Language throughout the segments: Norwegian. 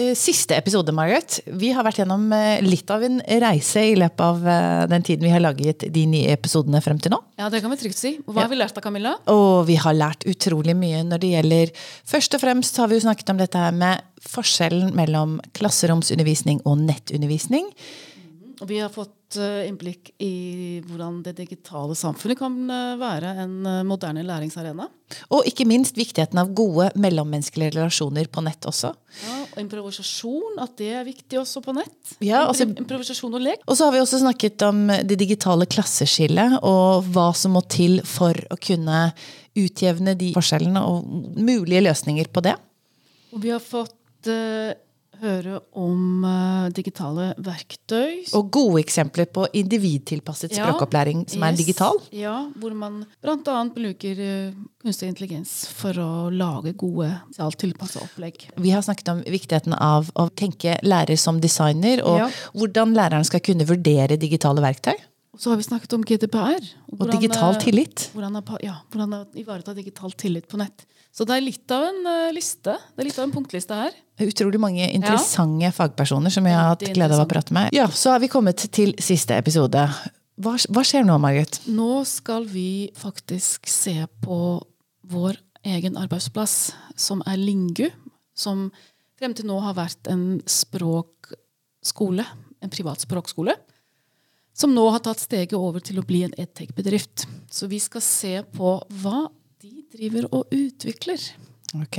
eh, siste episode, Margaret. Vi har vært gjennom eh, litt av en reise i løpet av eh, den tiden vi har laget de nye episodene frem til nå. Ja, det kan vi trygt si. Hva har vi lært av Camilla? Og vi har lært utrolig mye når det gjelder Først og fremst har vi jo snakket om dette her med forskjellen mellom klasseromsundervisning og nettundervisning. Og vi har fått eh, innblikk i hvordan det digitale samfunnet kan eh, være en eh, moderne læringsarena. Og ikke minst viktigheten av gode mellommenneskelige relasjoner på nett også. Ja, og improvisasjon, at det er viktig også på nett. Ja, altså- improvisasjon og lek. Og så har vi også snakket om det digitale klasseskillet, og hva som må til for å kunne utjevne de forskjellene, og mulige løsninger på det. Og vi har fått høre om uh, digitale verktøy. Og gode eksempler på individtilpasset Ja, språkopplæring som er digital. Ja, hvor man bl.a. bruker uh, kunstig intelligens for å lage gode, digitalt tilpassa opplegg. Vi har snakket om viktigheten av å tenke lærer som designer, og Ja. hvordan læreren skal kunne vurdere digitale verktøy. Og så har vi snakket om GDPR. Og digital eh, tillit. Hvordan, ja, hvordan ivareta digital tillit på nett. Så det er litt av en eh, liste. Det er litt av en punktliste her. Utrolig mange interessante fagpersoner som jeg har hatt glede av å prate med. Ja, Så har vi kommet til siste episode. Hva, hva skjer nå, Margit? Nå skal vi faktisk se på vår egen arbeidsplass, som er Lingu. Som frem til nå har vært en språkskole, en privat språkskole. Som nå har tatt steget over til å bli en edtech-bedrift. Så vi skal se på hva de driver og utvikler. Ok.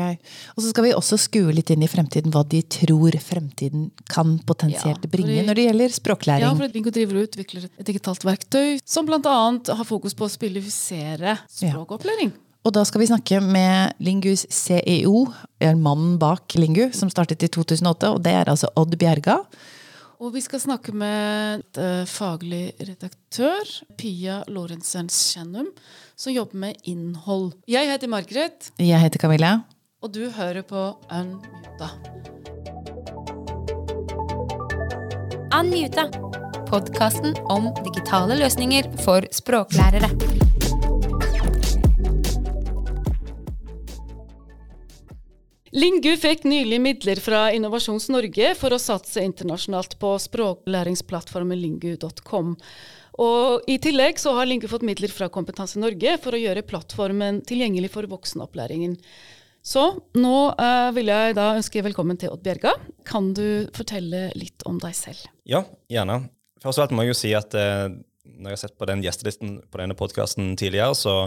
Og så skal vi også skue litt inn i fremtiden, hva de tror fremtiden kan potensielt Ja, bringe når det gjelder språklæring. Ja, for Lingo driver og utvikler et digitalt verktøy som bl.a. har fokus på å spillifisere språkopplæring. Og da skal vi snakke med Lingus CEO, mannen bak Lingu, som startet i 2008, og det er altså Odd Bjerga. Og vi skal snakke med eh, faglig redaktør, Pia Lorentzen Schennum, som jobber med innhold. Jeg heter Margaret, Jeg heter Camilla. og du hører på Unmuta. Unmuta. Podkasten om digitale løsninger for språklærere. Lingu fikk nylig midler fra Innovasjons Norge for å satse internasjonalt på språklæringsplattformen lingu.com. Og I tillegg så har Lingu fått midler fra Kompetanse Norge for å gjøre plattformen tilgjengelig for voksenopplæringen. Så nå eh, vil jeg da ønske velkommen til Odd Bjerga. Kan du fortelle litt om deg selv? Ja, gjerne. Først og fremst må jeg jo si at eh, når jeg har sett på den gjestelisten på denne podkasten tidligere, så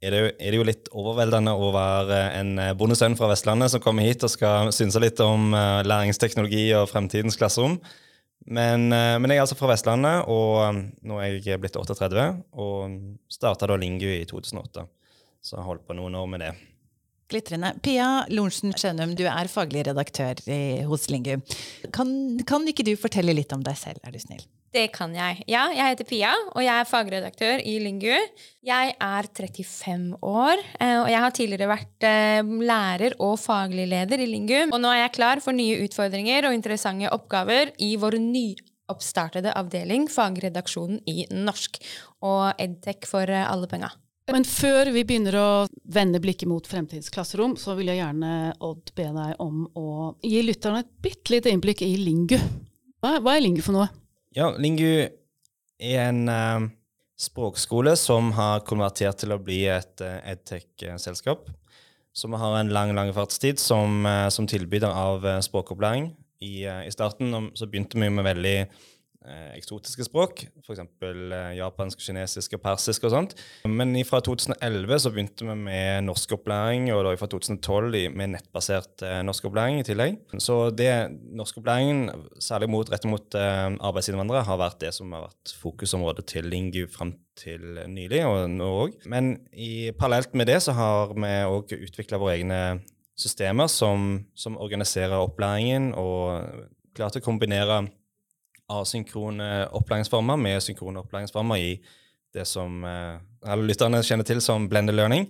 er det, jo, er det jo litt overveldende å være en eh, bondesønn fra Vestlandet som kommer hit og skal synse litt om uh, læringsteknologi og fremtidens klasserom. Men, uh, men jeg er altså fra Vestlandet, og nå er jeg blitt 38 og starta da Lingu i 2008. Så jeg har holdt på noen år med det. Glitrende. Pia Lorentzen Skjønum, du er faglig redaktør i, hos Lingu. Kan, kan ikke du fortelle litt om deg selv, er du snill? Det kan jeg. Ja, jeg heter Pia, og jeg er fagredaktør i Lingu. Jeg er 35 år, eh, og jeg har tidligere vært eh, lærer og faglig leder i Lingu. Og nå er jeg klar for nye utfordringer og interessante oppgaver i vår nyoppstartede avdeling, fagredaksjonen i norsk, og edtech for eh, alle penga. Men før vi begynner å vende blikket mot fremtidens klasserom, så vil jeg gjerne, Odd, be deg om å gi lytterne et bitte lite innblikk i Lingu. Hva er Lingu for noe? Ja, Lingu er en uh, språkskole som har konvertert til å bli et uh, edtech-selskap. Som har en lang lang fartstid som, uh, som tilbyder av språkopplæring. I, I starten så begynte vi med veldig eh, eksotiske språk, f.eks. Eh, japansk, kinesisk og persisk og sånt. Men fra 2011 så begynte vi med norskopplæring, og da fra 2012 med nettbasert eh, norskopplæring i tillegg. Så det norskopplæringen, særlig mot, rett mot eh, arbeidsinnvandrere, har vært det som har vært fokusområdet til Lingu fram til nylig, og nå òg. Men i, parallelt med det så har vi òg utvikla våre egne systemer som, som organiserer opplæringen og klart å kombinere asynkrone opplæringsformer med synkrone opplæringsformer i det som eh, alle lytterne kjenner til som blended learning.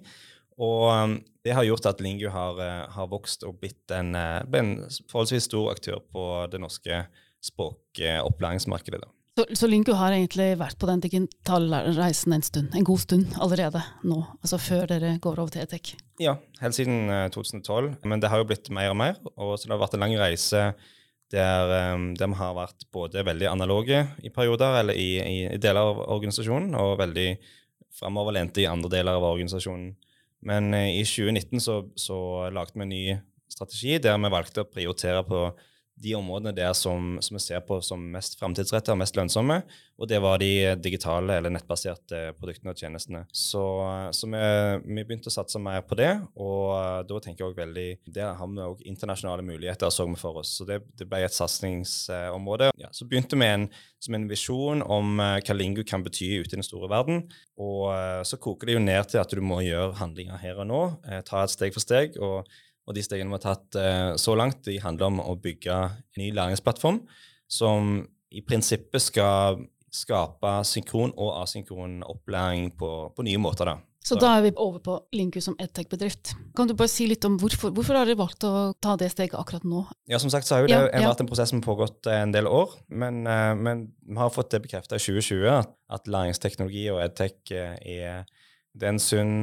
Og um, det har gjort at Lingu har, eh, har vokst og blitt en, eh, en forholdsvis stor aktør på det norske språkopplæringsmarkedet. Så, så Lingu har egentlig vært på den digitale reisen en stund, en god stund allerede nå, altså før dere går over til ETEC? Ja, helt siden 2012. Men det har jo blitt mer og mer. og så Det har vært en lang reise der, der vi har vært både veldig analoge i perioder, eller i, i deler av organisasjonen, og veldig framoverlente i andre deler av organisasjonen. Men i 2019 så, så lagde vi en ny strategi der vi valgte å prioritere på de områdene der som, som vi ser på som mest framtidsrettede og mest lønnsomme. Og det var de digitale eller nettbaserte produktene og tjenestene. Så, så vi, vi, begynte å satse mer på det, og da tenker jeg også veldig Der har vi òg internasjonale muligheter, så vi for oss. Så det, det ble et satsingsområde. Ja, så begynte vi en, som en visjon om uh, hva Lingo kan bety ute i den store verden. Og uh, så koker det jo ned til at du må gjøre handlinger her og nå, ta et steg for steg. og og de stegene vi har tatt eh, så langt, de handler om å bygge en ny læringsplattform som i prinsippet skal skape synkron og asynkron opplæring på, på nye måter. da. Så da er vi over på Linku som edtech-bedrift. Kan du bare si litt om hvorfor, hvorfor har dere valgt å ta det steget akkurat nå? Ja, Som sagt så har jo det ja, ja. vært en prosess som har pågått eh, en del år. Men, eh, men vi har fått det bekrefta i 2020 at, at læringsteknologi og edtech er, er en sunn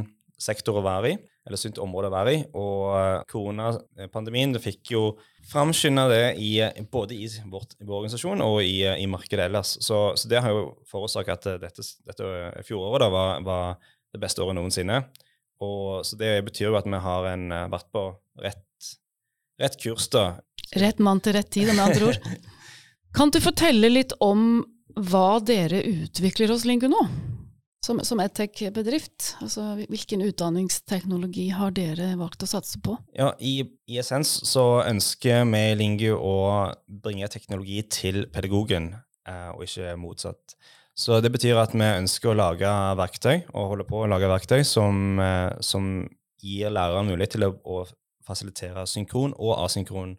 sektor å være i eller sunt område å være i. Og eh, koronapandemien det fikk jo framskynda det i, både i, vårt, vår organisasjon og i, i markedet ellers. Så, så, det har jo forårsaka at dette, dette fjoråret da var, var, det beste året noensinne. Og, så det betyr jo at vi har en, eh, vært på rett, rett kurs, da. Rett mann til rett tid, med andre ord. Kan du fortelle litt om hva dere utvikler hos Lingu nå? Som, som edtech-bedrift? Altså, hvilken utdanningsteknologi har dere valgt å satse på? Ja, I, i essens så ønsker vi Lingu å bringe teknologi til pedagogen, eh, og ikke motsatt. Så det betyr at vi ønsker å lage verktøy, og holder på å lage verktøy, som, eh, som gir læreren mulighet til å, å fasilitere synkron og asynkron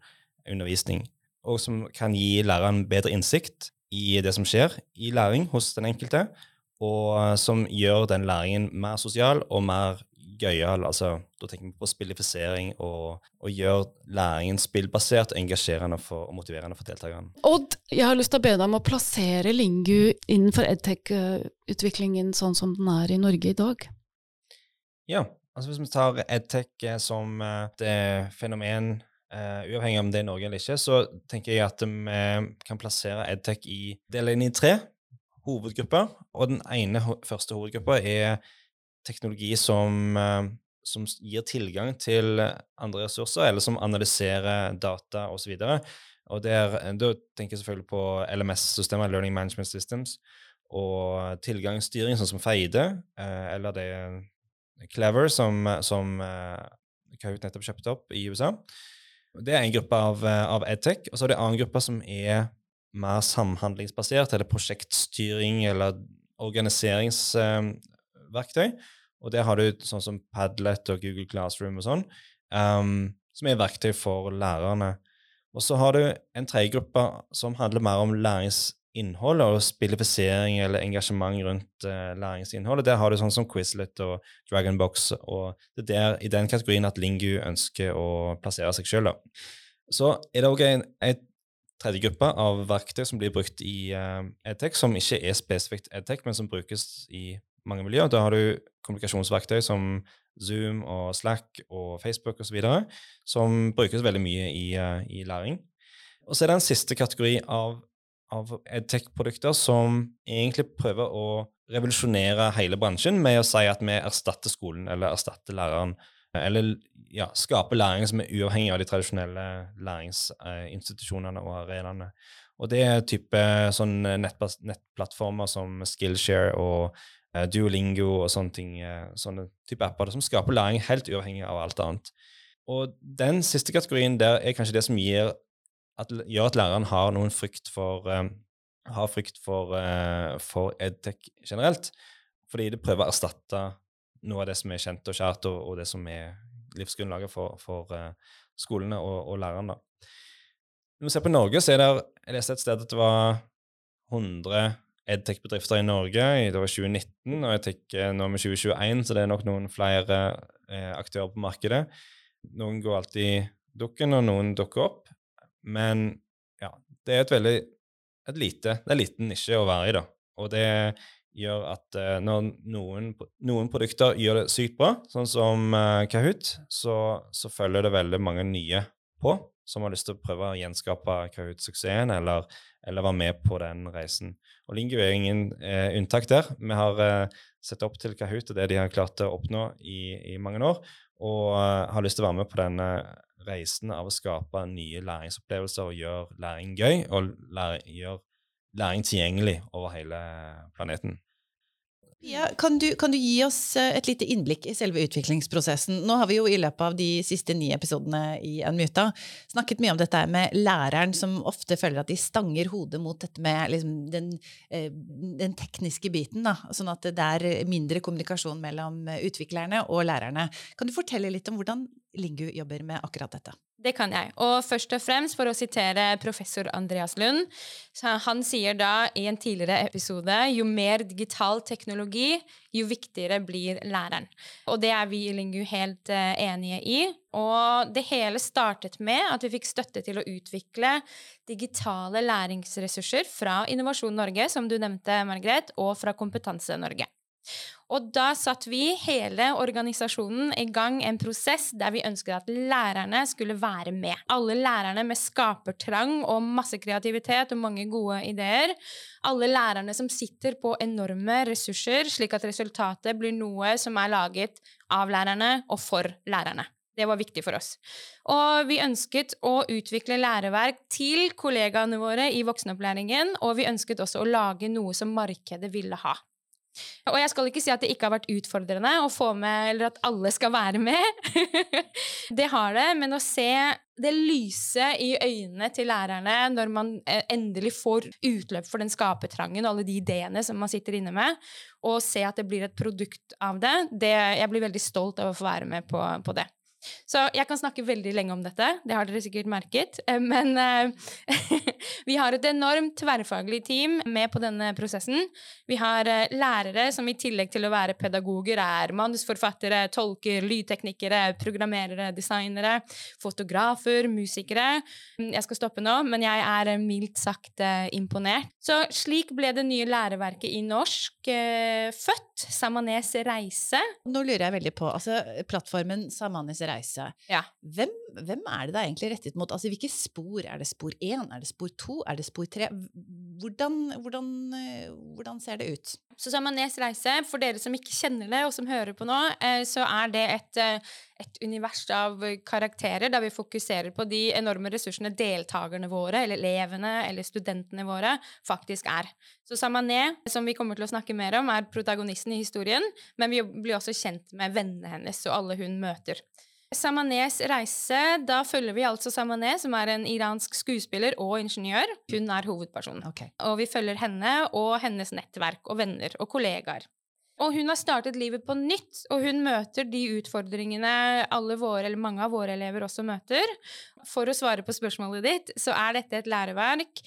undervisning. Og som kan gi læreren bedre innsikt i det som skjer i læring hos den enkelte, og eh, som gjør den læringen mer sosial og mer gøyal. Altså, da tenker vi på spillifisering og, og gjør læringen spillbasert, engasjerende for, og motiverende for deltakerne. Odd, jeg har lyst til å be deg om å plassere Lingu innenfor edtech-utviklingen sånn som den er i Norge i dag. Ja, altså hvis vi tar edtech som et eh, fenomen Uh, uavhengig om det er Norge eller ikke, så tenker jeg at vi kan plassere edtech i del inn i tre hovedgrupper. Og den ene første hovedgruppa er teknologi som, eh, som, gir tilgang til andre ressurser, eller som analyserer data osv. Og der, da tenker jeg selvfølgelig på LMS-systemer, Learning Management Systems, og tilgangsstyring, sånn som Feide, eh, eller det Clever, som, som Kaut nettopp kjøpte opp i USA. Det er en gruppe av, av EdTech. Og så er det en annen gruppe som er mer samhandlingsbasert, eller prosjektstyring eller organiseringsverktøy. og der har du sånn som Padlet og Google Classroom og sånn, um, som er verktøy for lærerne. Og så har du en tredje gruppe som handler mer om læringsinnhold og spillifisering eller engasjement rundt uh, læringsinnhold. Der har du sånn som Quizlet og Dragonbox, og det er der, i den kategorien at Lingu ønsker å plassere seg sjøl. Så er det òg et tredje gruppe av verktøy som blir brukt i EdTech, som ikke er spesifikt EdTech, men som brukes i mange miljøer. Da har du kommunikasjonsverktøy som Zoom og Slack og Facebook osv., som brukes veldig mye i, uh, i læring. Og så er det en siste kategori av, av EdTech-produkter som egentlig prøver å revolusjonere hele bransjen med å si at vi erstatter skolen eller erstatter læreren. Eller ja, skape læring som er uavhengig av de tradisjonelle læringsinstitusjonene og arenaene. Og det er type sånn nettplattformer som Skillshare og Duolingo og sånne ting, sånne type apper som skaper læring helt uavhengig av alt annet. Og den siste kategorien der er kanskje det som gir at, gjør at læreren har noen frykt for uh, har frykt for, for edtech generelt, fordi det prøver å erstatte noe av det som er kjent og kjært, og, og det som er livsgrunnlaget for, for uh, skolene og, og lærerne. Når vi ser på Norge, så er det, jeg leste et sted at det var 100 edtech-bedrifter i Norge i 2019, og jeg tenker nå med 2021, så det er nok noen flere uh, aktører på markedet. Noen går alltid dukken, og noen dukker opp. Men ja, det er et veldig et lite, det er liten nisje å være i, da. Og det gjør at uh, når noen, noen, produkter gjør det sykt bra, sånn som uh, Kahoot, så, så, følger det veldig mange nye på som har lyst til å prøve å gjenskape Kahoot-suksessen eller, eller, være med på den reisen. Og Lingu er ingen uh, unntak der. Vi har sett opp til Kahoot og det de har klart å oppnå i, i mange år, og har lyst til å være med på denne reisen av å skape nye læringsopplevelser og gjøre læring gøy, og lære, gjøre læring tilgjengelig over hele planeten. Ja, kan, du, kan, du, gi oss eh, et lite innblikk i selve utviklingsprosessen? Nå har vi jo i løpet av de siste ni episodene i Unmuta snakket mye om dette med læreren som ofte føler at de stanger hodet mot dette med liksom, den, eh, den, tekniske biten. Da, sånn at det er mindre kommunikasjon mellom utviklerne og lærerne. Kan du fortelle litt om hvordan Lingu jobber med akkurat dette? Det kan jeg. Og først og fremst for å sitere professor Andreas Lund. han sier da i en tidligere episode jo mer digital teknologi, jo viktigere blir læreren. Og det er vi i Lingu helt uh, enige i. Og det hele startet med at vi fikk støtte til å utvikle digitale læringsressurser fra Innovasjon Norge, som du nevnte, Margret, og fra Kompetanse Norge. Og da satte vi hele organisasjonen i gang en prosess der vi ønsket at lærerne skulle være med. Alle lærerne med skapertrang og masse kreativitet og mange gode ideer. Alle lærerne som sitter på enorme ressurser, slik at resultatet blir noe som er laget av lærerne og for lærerne. Det var viktig for oss. Og vi ønsket å utvikle læreverk til kollegaene våre i voksenopplæringen, og vi ønsket også å lage noe som markedet ville ha. Og jeg skal ikke si at det ikke har vært utfordrende å få med, eller at alle skal være med. det har det, men å se det lyse i øynene til lærerne når man eh, endelig får utløp for den skapertrangen og alle de ideene som man sitter inne med, og se at det blir et produkt av det, det jeg blir veldig stolt av å få være med på, på det. Så jeg kan snakke veldig lenge om dette, det har dere sikkert merket. Eh, men eh, vi har et enormt tverrfaglig team med på denne prosessen. Vi har eh, lærere som i tillegg til å være pedagoger er manusforfattere, tolker, lydteknikere, programmerere, designere, fotografer, musikere. Jeg skal stoppe nå, men jeg er mildt sagt imponert. Så slik ble det nye læreverket i norsk født. Samanes reise. Nå lurer jeg veldig på, altså plattformen Samanes reise reise. Ja. Hvem, hvem, er det det er egentlig rettet mot? Altså, Hvilke spor? Er det spor én? Er det spor to? Er det spor tre? Hvordan, hvordan, eh, hvordan ser det ut? Så Samanes reise, for dere som ikke kjenner det, og som hører på nå, eh, så er det et, eh, et univers av karakterer der vi fokuserer på de enorme ressursene deltakerne våre, eller elevene eller studentene våre, faktisk er. Så Samané, som vi kommer til å snakke mer om, er protagonisten i historien, men vi blir også kjent med vennene hennes og alle hun møter. Samanés reise, da følger vi altså Samaneh, som er en iransk skuespiller og ingeniør. Hun er hovedpersonen. Okay. Og vi følger henne og hennes nettverk og venner og kollegaer. Og hun har startet livet på nytt, og hun møter de utfordringene alle våre, eller mange av våre elever også møter. For å svare på spørsmålet ditt, så er dette et læreverk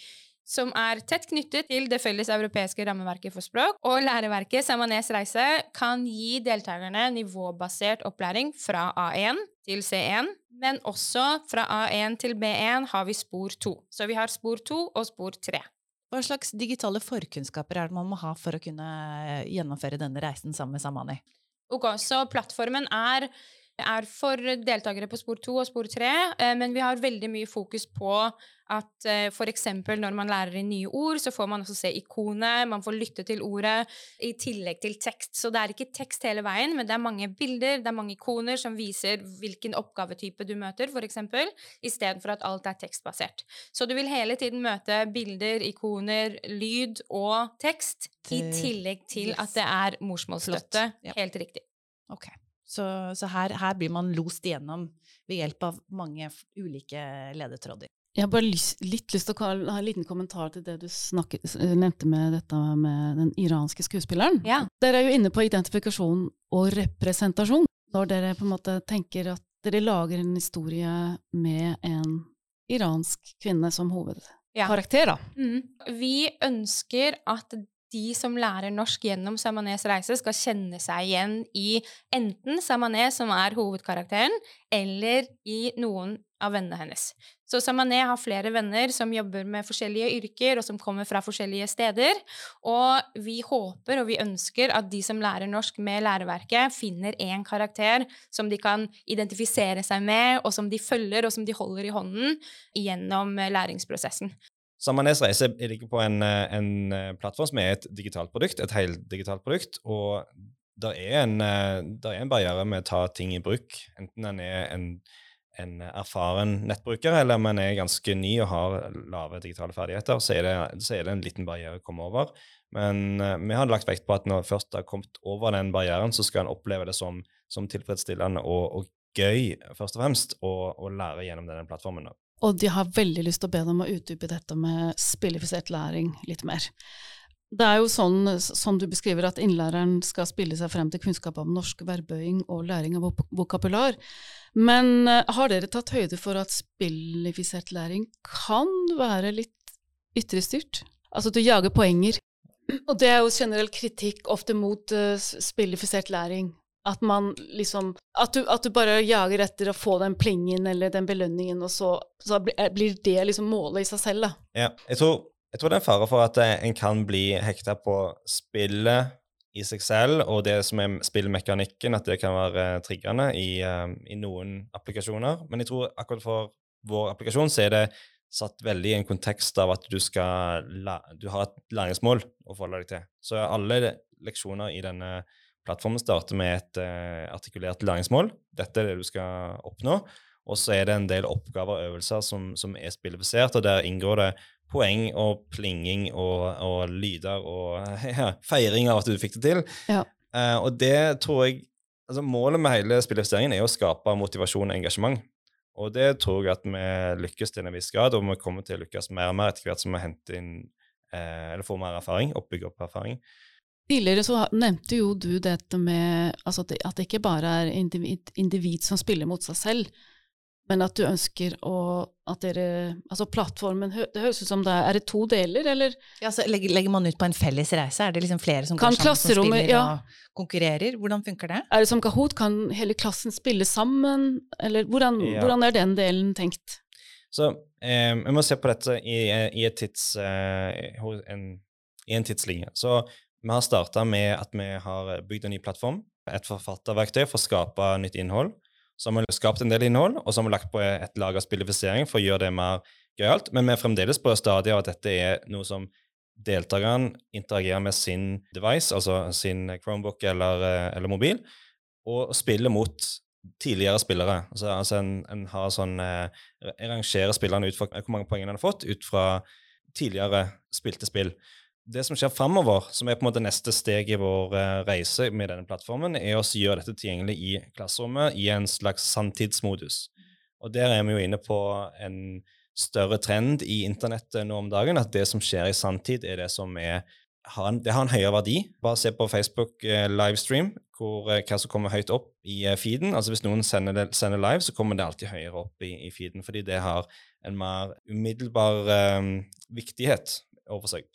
som er tett knyttet til det felles europeiske rammeverket for språk. Og læreverket Samanes reise kan gi deltakerne nivåbasert opplæring fra A1 til C1, men også fra A1 til B1 har vi spor 2. Så vi har spor 2 og spor 3. Hva slags digitale forkunnskaper er det man må ha for å kunne gjennomføre denne reisen sammen med Samani? Ok, så plattformen er er for deltakere på spor 2 og spor 3, eh, men vi har veldig mye fokus på at eh, f.eks. når man lærer inn nye ord, så får man også se ikonet, man får lytte til ordet i tillegg til tekst. Så det er ikke tekst hele veien, men det er mange bilder, det er mange ikoner som viser hvilken oppgavetype du møter, f.eks., istedenfor at alt er tekstbasert. Så du vil hele tiden møte bilder, ikoner, lyd og tekst, i tillegg til at det er morsmålsstøtte. Helt riktig. Okay. Så, så her, her, blir man lost igjennom ved hjelp av mange ulike ledetråder. Jeg har bare lyst, litt lyst til å ha en liten kommentar til det du snakket, nevnte med dette med den iranske skuespilleren. Ja. Dere er jo inne på identifikasjon og representasjon. Når dere på en måte tenker at dere lager en historie med en iransk kvinne som hovedkarakter, da. Mm. Vi ønsker at de som lærer norsk gjennom Samanés reise, skal kjenne seg igjen i enten Samané, som er hovedkarakteren, eller i noen av vennene hennes. Så Samané har flere venner som jobber med forskjellige yrker, og som kommer fra forskjellige steder. Og vi håper og vi ønsker at de som lærer norsk med læreverket, finner én karakter som de kan identifisere seg med, og som de følger, og som de holder i hånden gjennom læringsprosessen. Samanes reise ligger på en, eh, en, eh, plattform som er et digitalt produkt, et heldigitalt produkt. Og det er, en, eh, er en barriere med å ta ting i bruk, enten en er en, en erfaren nettbruker eller om en er ganske ny og har lave digitale ferdigheter, så er, det, så er det en liten barriere å komme over. Men vi har lagt vekt på at når først har kommet over den barrieren, så skal en oppleve det som, som tilfredsstillende og, og, gøy, først og fremst, å lære gjennom denne plattformen. Og de har veldig lyst til å be dem å utdype dette med spillifisert læring litt mer. Det er jo sånn, som du beskriver, at innlæreren skal spille seg frem til kunnskap om norsk verbøying og læring av vokabular. Men uh, har dere tatt høyde for at spillifisert læring kan være litt ytrestyrt? Altså du jager poenger. Og det er jo generell kritikk ofte mot uh, spillifisert læring. At man liksom at du, at du, bare jager etter å få den plingen eller den belønningen, og så, så blir det liksom målet i seg selv, da. Ja, jeg tror, jeg tror det er fare for at eh, en kan bli hekta på spillet i seg selv, og det som er spillmekanikken, at det kan være triggende i, um, i noen applikasjoner. Men jeg tror akkurat for vår applikasjon så er det satt veldig i en kontekst av at du skal du har et læringsmål å forholde deg til. Så alle leksjoner i denne Plattformen starter med et uh, artikulert læringsmål. Dette er det du skal oppnå. Og så er det en del oppgaver og øvelser som, som er spillifisert, og der inngår det poeng og plinging og, og lyder og ja, feiring av at du fikk det til. Ja. Uh, og det tror jeg altså Målet med hele spillifiseringen er å skape motivasjon og engasjement. Og det tror jeg at vi lykkes til en viss grad, og vi kommer til å lykkes mer og mer etter hvert som vi henter inn uh, eller får mer erfaring, oppbygger opp erfaring. Tidligere så nevnte jo du dette med altså at, det, ikke bare er individ, individ, som spiller mot seg selv, men at du ønsker å at dere Altså plattformen Det høres ut som det er, er det to deler, eller? Ja, så legger, legger, man ut på en felles reise? Er det liksom flere som kan går sammen som spiller ja. og konkurrerer? Hvordan funker det? Er det som Kahoot? Kan hele klassen spille sammen? Eller hvordan, ja. hvordan er den delen tenkt? Så eh, vi må se på dette i, i, tids, eh, en, i en tidslinje. Så vi har starta med at vi har bygd en ny plattform, et forfatterverktøy for å skape nytt innhold. Så har vi skapt en del innhold, og så har vi lagt på et lag av spillifisering for å gjøre det mer gøyalt. Men vi er fremdeles på stadiet av at dette er noe som deltakerne interagerer med sin device, altså sin Chromebook eller, eller mobil, og spiller mot tidligere spillere. Altså, altså en, en, har sånn eh, rangerer spillerne ut fra hvor mange poeng de har fått, ut fra tidligere spilte spill det som skjer framover, som er på en måte neste steg i vår uh, reise med denne plattformen, er å gjøre dette tilgjengelig i klasserommet i en slags sanntidsmodus. Og der er vi jo inne på en større trend i internettet nå om dagen, at det som skjer i sanntid, er det som er har en, det har en høyere verdi. Bare se på Facebook eh, livestream, hvor, eh, hva som kommer høyt opp i eh, feeden. Altså Hvis noen sender, det, sender, live, så kommer det alltid høyere opp i, i feeden, fordi det har en mer umiddelbar eh, viktighet overfor seg.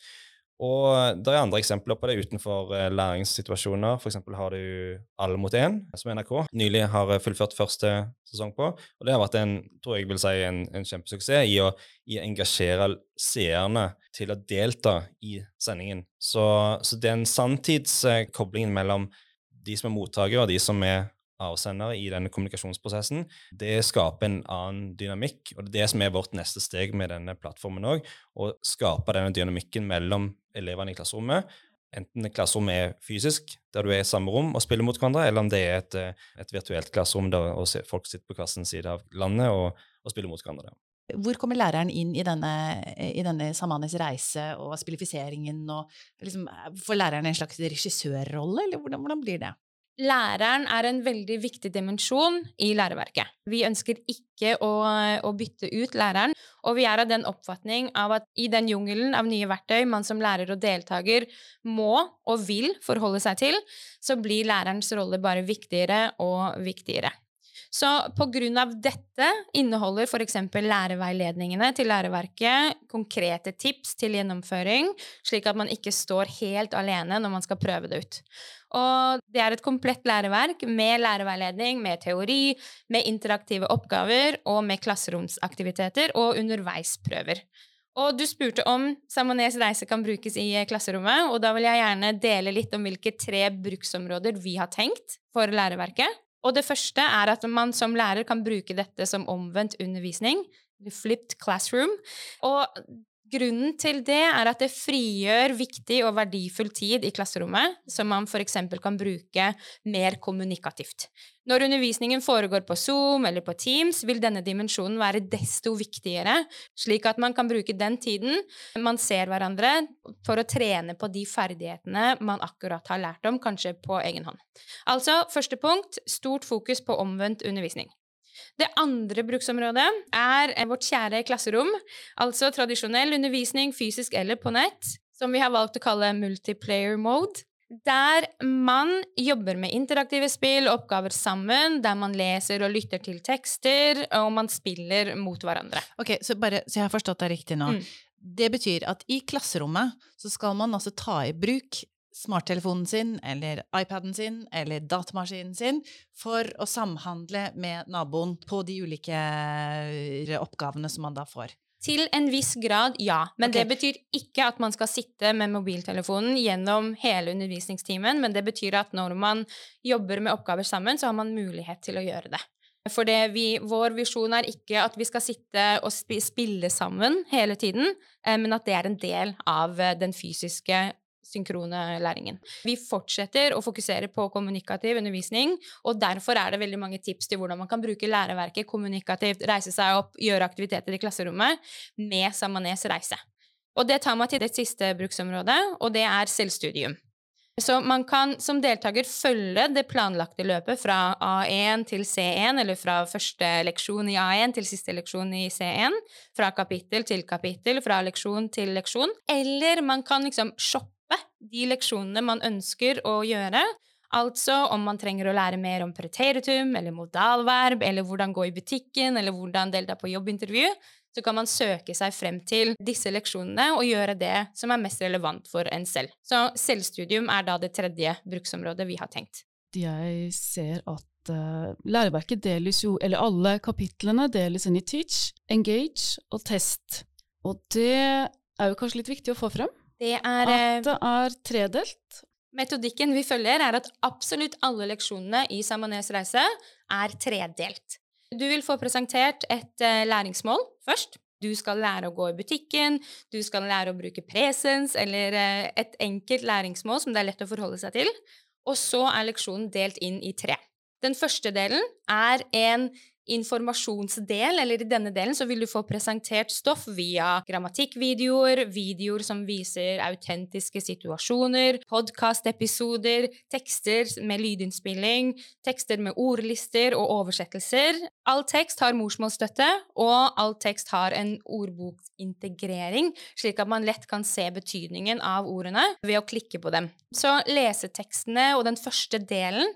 Og det er andre eksempler på det utenfor uh, læringssituasjoner. F.eks. har du Alle mot én, som NRK nylig har eh, fullført første sesong på. Og det har vært en, tror jeg vil si, en, en kjempesuksess i å, i å, engasjere seerne til å delta i sendingen. Så, så den sanntidskoblingen mellom de som er mottakere, og de som er avsendere i denne kommunikasjonsprosessen, det skaper en annen dynamikk. Og det er det som er vårt neste steg med denne plattformen òg. Å skape denne dynamikken mellom elevene i klasserommet. Enten klasserommet er fysisk, der du er i samme rom og spiller mot hverandre, eller om det er et, eh, et virtuelt klasserom der folk sitter på hver sin side av landet og, og spiller mot hverandre. Hvor kommer læreren inn i denne, i denne Samanes reise og spillifiseringen? Og liksom, får læreren en slags regissørrolle, eller hvordan, hvordan blir det? Læreren er en veldig viktig dimensjon i læreverket. Vi ønsker ikke å, å, bytte ut læreren, og vi er av den oppfatning av at i den jungelen av nye verktøy man som lærer og deltaker må og vil forholde seg til, så blir lærerens rolle bare viktigere og viktigere. Så på grunn av dette inneholder f.eks. lærerveiledningene til læreverket konkrete tips til gjennomføring, slik at man ikke står helt alene når man skal prøve det ut. Og det er et komplett læreverk med lærerveiledning, med teori, med interaktive oppgaver og med klasseromsaktiviteter og underveisprøver. Og du spurte om Samanes reise kan brukes i klasserommet, og da vil jeg gjerne dele litt om hvilke tre bruksområder vi har tenkt for læreverket. Og det første er at man som lærer kan bruke dette som omvendt undervisning. Flipped classroom. Og Grunnen til det er at det frigjør viktig og verdifull tid i klasserommet, som man f.eks. kan bruke mer kommunikativt. Når undervisningen foregår på Zoom eller på Teams, vil denne dimensjonen være desto viktigere, slik at man kan bruke den tiden man ser hverandre, for å trene på de ferdighetene man akkurat har lært om, kanskje på egen hånd. Altså, første punkt stort fokus på omvendt undervisning. Det andre bruksområdet er vårt kjære klasserom, altså tradisjonell undervisning fysisk eller på nett, som vi har valgt å kalle multiplayer mode. Der man jobber med interaktive spill, oppgaver sammen, der man leser og lytter til tekster, og man spiller mot hverandre. Ok, Så, bare, så jeg har forstått deg riktig nå. Mm. Det betyr at i klasserommet så skal man altså ta i bruk smarttelefonen sin eller iPaden sin eller datamaskinen sin for å samhandle med naboen på de ulike eh, oppgavene som man da får. Til en viss grad, ja. Men okay. det betyr ikke at man skal sitte med mobiltelefonen gjennom hele undervisningstimen, men det betyr at når man jobber med oppgaver sammen, så har man mulighet til å gjøre det. For vi, vår visjon er ikke at vi skal sitte og spille sammen hele tiden, eh, men at det er en del av eh, den fysiske synkrone læringen. Vi fortsetter å fokusere på kommunikativ undervisning, og derfor er det veldig mange tips til hvordan man kan bruke læreverket kommunikativt, reise seg opp, gjøre aktiviteter i klasserommet med Samanes reise. Og det tar meg til det siste bruksområdet, og det er selvstudium. Så man kan som deltaker følge det planlagte løpet fra A1 til C1, eller fra første leksjon i A1 til siste leksjon i C1, fra kapittel til kapittel, fra leksjon til leksjon. Eller man kan liksom shoppe de leksjonene man ønsker å gjøre. Altså om man trenger å lære mer om preteritum eller modalverb, eller hvordan gå i butikken, eller hvordan delta på jobbintervju, så kan man søke seg frem til disse leksjonene og gjøre det som er mest relevant for en selv. Så selvstudium er da det tredje bruksområdet vi har tenkt. Jeg ser at uh, læreverket deles jo, eller alle kapitlene deles inn i teach, engage og test. Og det er jo kanskje litt viktig å få frem? Det er At det er tredelt? Metodikken vi følger, er at absolutt alle leksjonene i Samanes reise er tredelt. Du vil få presentert et uh, læringsmål først. Du skal lære å gå i butikken, du skal lære å bruke presens eller uh, et enkelt læringsmål som det er lett å forholde seg til. Og så er leksjonen delt inn i tre. Den første delen er en informasjonsdel, eller i denne delen, så vil du få presentert stoff via grammatikkvideoer, videoer som viser autentiske situasjoner, podkastepisoder, tekster med lydinnspilling, tekster med ordlister og oversettelser. All tekst har morsmålsstøtte, og all tekst har en ordbokintegrering, slik at man lett kan se betydningen av ordene ved å klikke på dem. Så lesetekstene og den første delen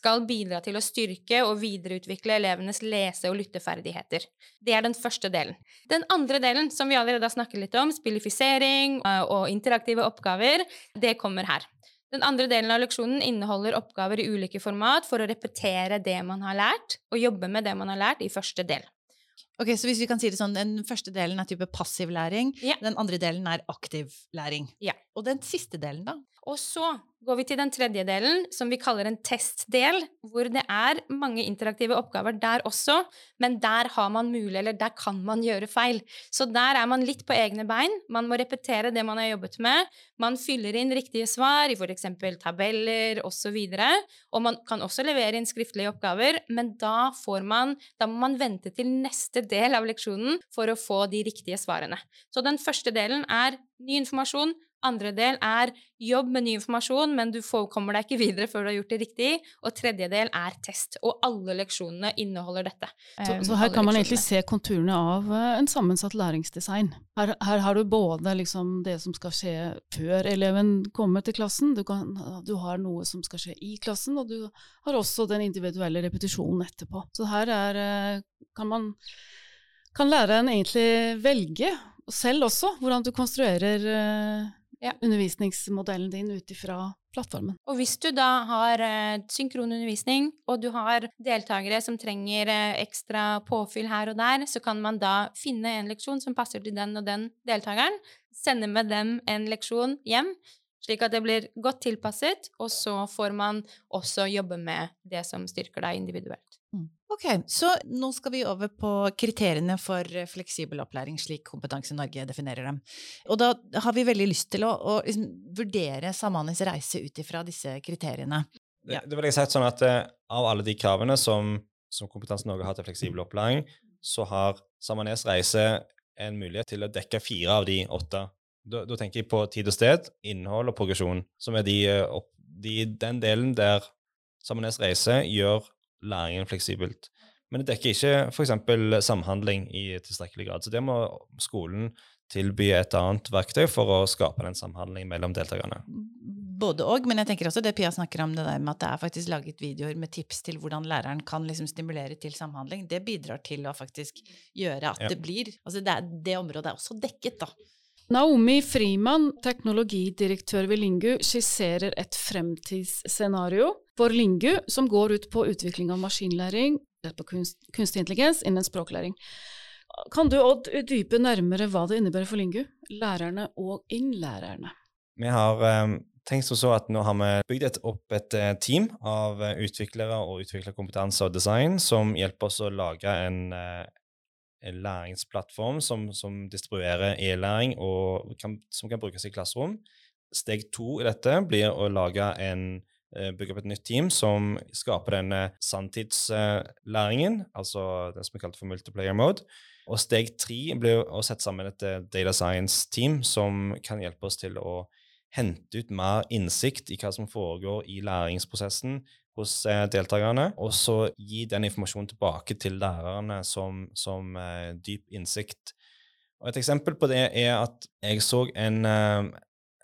skal bidra til å styrke og videreutvikle elevenes lese- og lytteferdigheter. Det er den første delen. Den andre delen, som vi allerede har snakket litt om, spillifisering og interaktive oppgaver, det kommer her. Den andre delen av leksjonen inneholder oppgaver i ulike format for å repetere det man har lært, og jobbe med det man har lært i første del. Ok, så hvis vi kan si det sånn, Den første delen er type passiv læring, ja. den andre delen er aktiv læring. Ja. Og den siste delen, da? Og så går vi til den tredje delen, som vi kaller en testdel, hvor det er mange interaktive oppgaver der også, men der har man mulig, eller der kan man gjøre feil. Så der er man litt på egne bein. Man må repetere det man har jobbet med. Man fyller inn riktige svar i f.eks. tabeller osv. Og, så og man kan også levere inn skriftlige oppgaver, men da får man Da må man vente til neste del av leksjonen for å få de riktige svarene. Så den første delen er ny informasjon, Andre del er jobb med ny informasjon, men du kommer deg ikke videre før du har gjort det riktig. Og tredje del er test. Og alle leksjonene inneholder dette. Så, Um, så her kan man leksjonene. egentlig se konturene av eh, en sammensatt læringsdesign. Her, her har du både liksom det som skal skje før eleven kommer til klassen, du, kan, du har noe som skal skje i klassen, og du har også den individuelle repetisjonen etterpå. Så her er, eh, kan man kan læreren egentlig velge selv også hvordan du konstruerer eh, Ja. undervisningsmodellen din ut ifra plattformen. Og hvis du da har eh, synkron undervisning, og du har deltakere som trenger eh, ekstra påfyll her og der, så kan man da finne en leksjon som passer til den og den deltakeren, sende med dem en leksjon hjem, slik at det blir godt tilpasset, og så får man også jobbe med det som styrker deg individuelt. Ok, så nå skal vi over på kriteriene for fleksibel opplæring, slik Kompetanse Norge definerer dem. Og da har vi veldig lyst til å, å liksom vurdere Samanis reise ut ifra disse kriteriene. Ja. Det, det vil jeg si sånn at eh, Av alle de kravene som, som Kompetanse Norge har til fleksibel opplæring, så har Samanes Reise en mulighet til å dekke fire av de åtte. Da, da tenker jeg på tid og sted, innhold og progresjon, som er de, eh, de, den delen der Samanes Reise gjør læringen fleksibelt. Men det dekker ikke f.eks. samhandling i tilstrekkelig grad. Så det må skolen tilby et annet verktøy for å skape den samhandlingen mellom deltakerne. Både og, men jeg tenker også det Pia snakker om, det der med at det er faktisk laget videoer med tips til hvordan læreren kan liksom stimulere til samhandling. Det bidrar til å faktisk gjøre at Ja. det blir Altså det, det området er også dekket, da. Naomi Frimann, teknologidirektør ved Lingu, skisserer et fremtidsscenario for Lingu som går ut på utvikling av maskinlæring på kunst, kunstig intelligens innen språklæring. Kan du, Odd, utdype nærmere hva det innebærer for Lingu, lærerne og innlærerne? Vi har eh, tenkt så at nå har vi bygd et, opp et eh, team av eh, utviklere og utviklerkompetanse og design som hjelper oss å lage en, eh, en læringsplattform som, som distribuerer e-læring og kan, som kan brukes i klasserom. Steg to i dette blir å lage en, bygge opp et nytt team som skaper denne sanntidslæringen, altså den som er kalt for multiplayer mode. Og steg tre blir å sette sammen et eh, data science-team som kan hjelpe oss til å hente ut mer innsikt i hva som foregår i læringsprosessen hos eh, deltakerne, og så gi den informasjonen tilbake til lærerne som, som eh, dyp innsikt. Og Et eksempel på det er at jeg så en eh,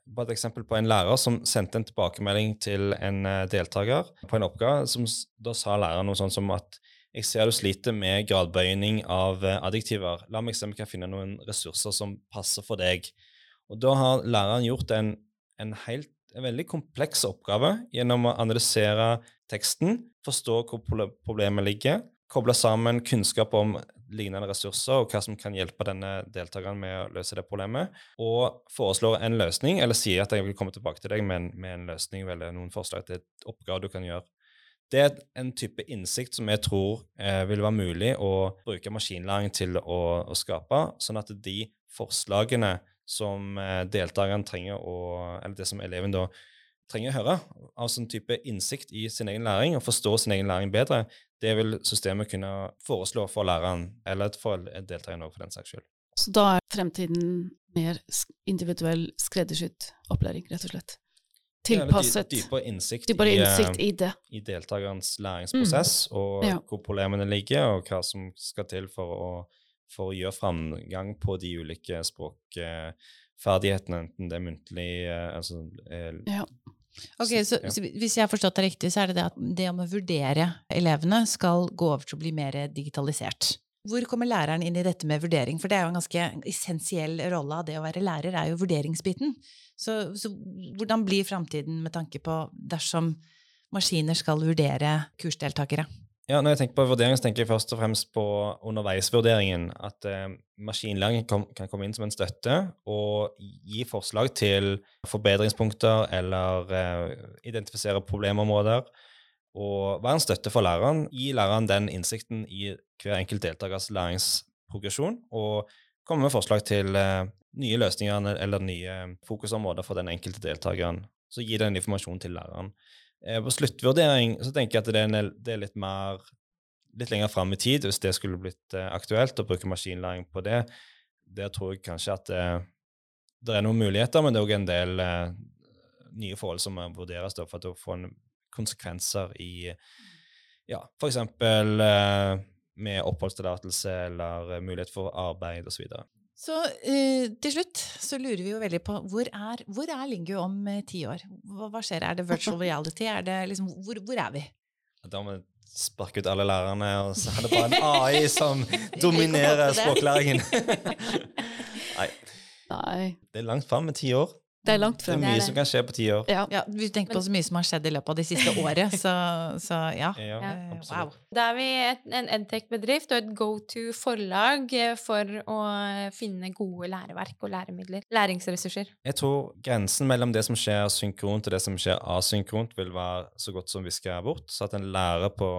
bare et eksempel på en lærer som sendte en tilbakemelding til en eh, deltaker på en oppgave. som Da sa læreren noe sånn som at jeg ser du sliter med gradbøyning av eh, adjektiver. La meg se om jeg kan finne noen ressurser som passer for deg. Og da har læreren gjort en, en, helt, en veldig kompleks oppgave gjennom å analysere teksten, forstå hvor problemet ligger, koble sammen kunnskap om lignende ressurser og hva som kan hjelpe denne deltakeren med å løse det problemet, og foreslår en løsning, eller sier at jeg vil komme tilbake til deg med med en løsning eller noen forslag til et oppgave du kan gjøre. Det er en type innsikt som jeg tror eh, vil være mulig å bruke maskinlæring til å, å skape, sånn at de forslagene som eh, deltakeren trenger å Eller det som eleven da trenger å høre, av sånn type innsikt i sin egen læring og forstå sin egen læring bedre, det vil systemet kunne foreslå for læreren, eller for deltakeren òg, for den saks skyld. Så da er fremtiden mer individuell, skreddersydd opplæring, rett og slett. Tilpasset. Dy- Dypere innsikt, Dypere i, eh, innsikt i det. i deltakerens læringsprosess, og Ja. hvor problemene ligger, og hva som skal til for å, for å gjøre framgang på de ulike språkferdighetene, enten det er muntlig eh, altså, eh, Ja. Ok, så, Ja. så Hvis jeg har forstått det riktig, så er det det at det om å vurdere elevene skal gå over til å bli mer digitalisert. Hvor kommer læreren inn i dette med vurdering? For det er jo en ganske essensiell rolle av det å være lærer, er jo vurderingsbiten. Så, så hvordan blir framtiden med tanke på dersom maskiner skal vurdere kursdeltakere? Ja, Når jeg tenker på vurdering, så tenker jeg først og fremst på underveisvurderingen. At eh, maskinlæring kan, kan komme inn som en støtte og gi forslag til forbedringspunkter eller eh, identifisere problemområder. Og være en støtte for læreren. Gi læreren den innsikten i hver enkelt deltakers læringsprogresjon. Og komme med forslag til eh, nye løsninger eller nye fokusområder for den enkelte deltakeren. Så gi den informasjonen til læreren. Eh, På sluttvurdering så tenker jeg at det er, det er litt mer litt lenger fram i tid, hvis det skulle blitt eh, aktuelt å bruke maskinlæring på det. Der tror jeg kanskje at det, det er noen muligheter, men det er òg en del eh, nye forhold som må vurderes da, for å få konsekvenser i ja, f.eks. Eh, med oppholdstillatelse eller mulighet for arbeid osv. Så, eh, til slutt så lurer vi jo veldig på hvor er, hvor er Lingu om eh, ti år? Hva, hva, skjer? Er det virtual reality? Er det liksom, hvor, hvor er vi? Da må vi sparke ut alle lærerne, og så er det bare en AI som dominerer språklæringen. Nei. Nei. Det er langt fram med ti år. Det er langt frem. Det er mye som kan skje på ti år. Ja. ja vi tenker på så mye som har skjedd i løpet av det siste året, så, så ja. ja wow. Da er vi et, en edtech-bedrift og et go to-forlag for å finne gode læreverk og læremidler. Læringsressurser. Jeg tror grensen mellom det som skjer synkront og det som skjer asynkront, vil være så godt som viska bort, så at en lærer på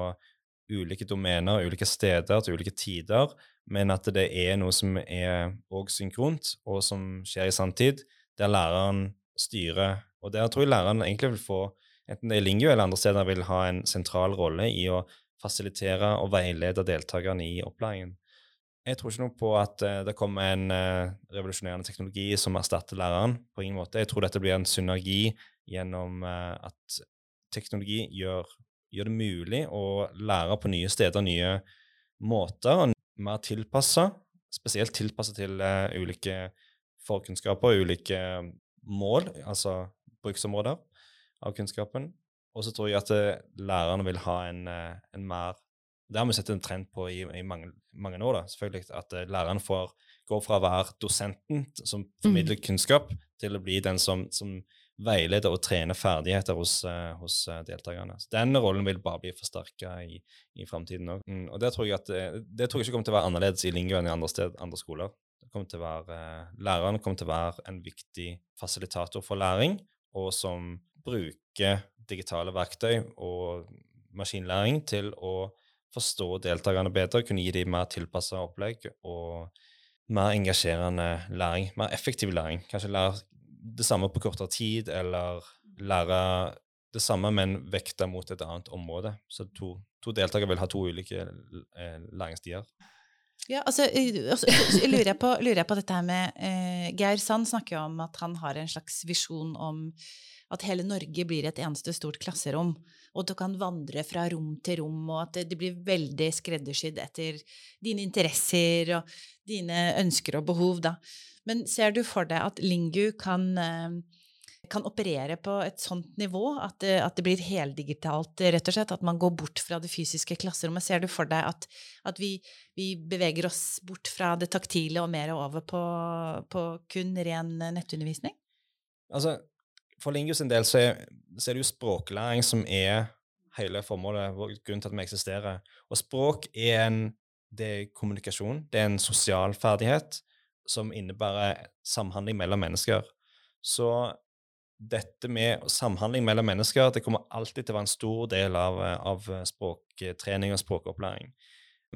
ulike domener, ulike steder til ulike tider, men at det er noe som er òg synkront, og som skjer i sanntid der læreren styrer. Og der tror jeg læreren egentlig vil få, enten det er Lingio eller andre steder, vil ha en sentral rolle i å fasilitere og veilede deltakerne i opplæringen. Jeg tror ikke noe på at uh, det kommer en uh, revolusjonerende teknologi som erstatter læreren. på ingen måte. Jeg tror dette blir en synergi gjennom uh, at teknologi gjør, gjør, det mulig å lære på nye steder, nye måter, og mer tilpassa, spesielt tilpassa til ulike forkunnskaper og ulike mål, altså bruksområder av kunnskapen. Og så tror jeg at eh, lærerne vil ha en, eh, en mer Det har vi sett en trend på i, i mange, mange, år, da, selvfølgelig, at eh, læreren får gå fra å være dosenten som formidler mm. kunnskap, til å bli den som, som veileder og trener ferdigheter hos, hos deltakerne. Så Den rollen vil bare bli forsterka i, i framtiden òg. Mm, og det tror, jeg at, det tror jeg ikke kommer til å være annerledes i Lingua enn i andre, sted, andre skoler kommer til å være, læreren kommer til å være en viktig fasilitator for læring, og som bruker digitale verktøy og maskinlæring til å forstå deltakerne bedre, kunne gi dem mer tilpassa opplegg og mer engasjerende læring. Mer effektiv læring. Kanskje lære det samme på kortere tid, eller lære det samme, men vekta mot et annet område. Så to, to deltakere vil ha to ulike eh, læringsstier. Ja, altså, altså lurer, jeg på, lurer, jeg på, dette her med eh, Geir Sand snakker jo om at han har en slags visjon om at hele Norge blir et eneste stort klasserom, og at du kan vandre fra rom til rom, og at det, det blir veldig skreddersydd etter dine interesser og dine ønsker og behov, da. Men ser du for deg at Lingu kan eh, kan operere på et sånt nivå at at det, blir heldigitalt, rett og slett? At man går bort fra det fysiske klasserommet? Ser du for deg at, at vi, vi, beveger oss bort fra det taktile og mer over på, på kun ren nettundervisning? Altså, for Lingus sin del så er, så er, det jo språklæring som er hele formålet, grunnen til at vi eksisterer. Og språk er en det er kommunikasjon, det er en sosial ferdighet som innebærer samhandling mellom mennesker. Så dette med samhandling mellom mennesker det kommer alltid til å være en stor del av, av språktrening og språkopplæring.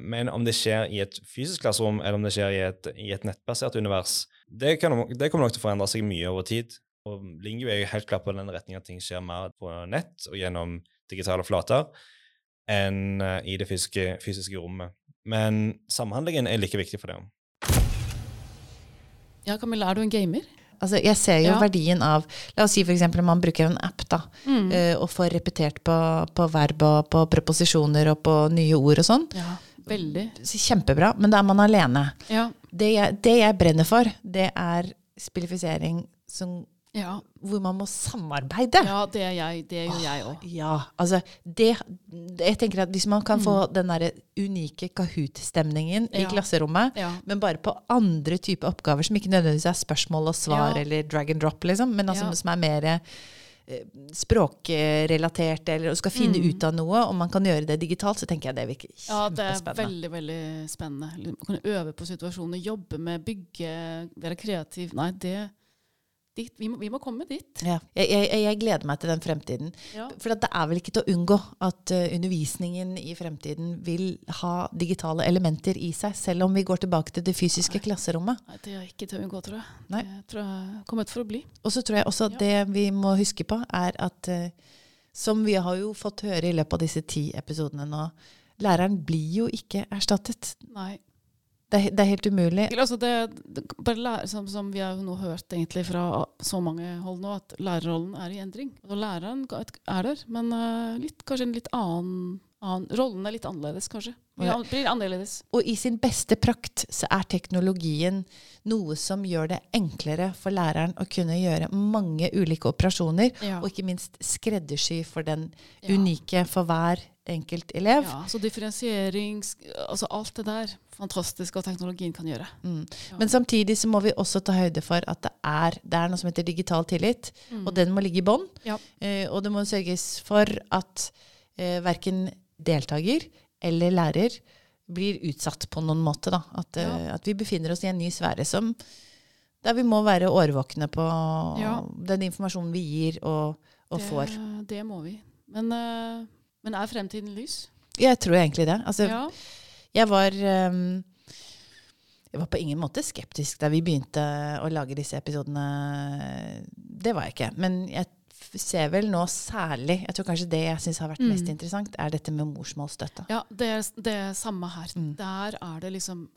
Men om det skjer i et fysisk klasserom, eller om det skjer i et, i et nettbasert univers, det, kan, det, kommer nok til å forandre seg mye over tid. Og Lingu er jo helt klart på den retningen at ting skjer mer på nett og gjennom digitale flater enn i det fysiske, fysiske, rommet. Men samhandlingen er like viktig for det. Ja, Camilla, er du en gamer? Altså, jeg ser jo ja. verdien av La oss si f.eks. om man bruker en app da, mm. uh, og får repetert på, på, verb og på preposisjoner og på nye ord og sånn. Ja, veldig. Kjempebra. Men da er man alene. Ja. Det, jeg, det jeg brenner for, det er spillifisering som ja. Hvor man må samarbeide. Ja, det er jeg. Det gjør jeg òg. Ja, altså det, Jeg tenker at Hvis man kan få mm. den der unike Kahoot-stemningen ja. i klasserommet, ja. men bare på andre typer oppgaver som ikke nødvendigvis er spørsmål og svar eller drag and drop, liksom, men altså, som er mer eh, språkrelatert, eller skal finne mm. ut av noe, og man kan gjøre det digitalt, så tenker jeg det virker kjempespennende. Ja, det er veldig veldig spennende. Man kan øve på situasjoner, jobbe med, bygge, være kreativ. Nei, det dit. Vi må, vi må komme dit. Ja. Jeg, jeg, jeg, gleder meg til den fremtiden. Ja. For det er vel ikke til å unngå at uh, undervisningen i fremtiden vil ha digitale elementer i seg, selv om vi går tilbake til det fysiske Nei. klasserommet. Nei, Det er ikke til å unngå, tror jeg. Nei. Det tror jeg er kommet for å bli. Og så tror jeg også at ja. det vi må huske på, er at uh, som vi har jo fått høre i løpet av disse ti episodene nå, læreren blir jo ikke erstattet. Nei. Det er, det er helt umulig. Altså det, det, bare lære, som, som vi har nå hørt fra så mange hold nå, at lærerrollen er i endring. Og læreren er der, men uh, litt, kanskje en litt annen, annen Rollen er litt annerledes, kanskje. Ja, blir annerledes. Og i sin beste prakt så er teknologien noe som gjør det enklere for læreren å kunne gjøre mange ulike operasjoner, Ja. og ikke minst skreddersy for den unike for hver enkelt elev. Ja, så differensiering, altså alt det der. Fantastisk at teknologien kan gjøre. Mm. Men samtidig så må vi også ta høyde for at det er, det er noe som heter digital tillit, og den må ligge i bånn. Ja. Eh, og det må sørges for at eh, verken deltaker eller lærer blir utsatt på noen måte. Da. At, eh, Ja. at vi befinner oss i en ny sfære som, der vi må være årvåkne på Ja. den informasjonen vi gir og, og det, får. Det må vi. Men, uh, men er fremtiden lys? Jeg tror egentlig det. Altså, Ja. Jeg var um, Jeg var på ingen måte skeptisk da vi begynte å lage disse episodene. Det var jeg ikke. Men jeg ser vel nå særlig Jeg tror kanskje det jeg syns har vært mest Mm. interessant, er dette med morsmålsstøtte. Ja, det er det samme her. Mm. Der er det liksom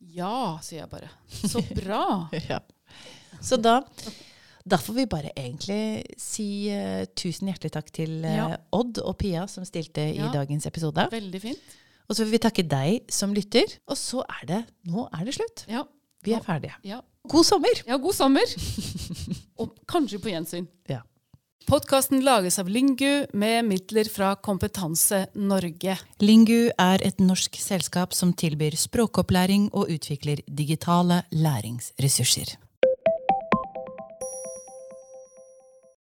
Ja, sier jeg bare. Så bra! Ja. Så da da får vi bare egentlig si uh, tusen hjertelig takk til uh, Ja. Odd og Pia som stilte i dagens episode. Veldig fint. Og så vil vi takke deg som lytter. Og så er det Nå er det slutt. Ja. Vi er ferdige. ja. God sommer! ja god sommer! Og kanskje på gjensyn. Ja. Podkasten lages av Lingu med midler fra Kompetanse Norge. Lingu er et norsk selskap som tilbyr språkopplæring og utvikler digitale læringsressurser.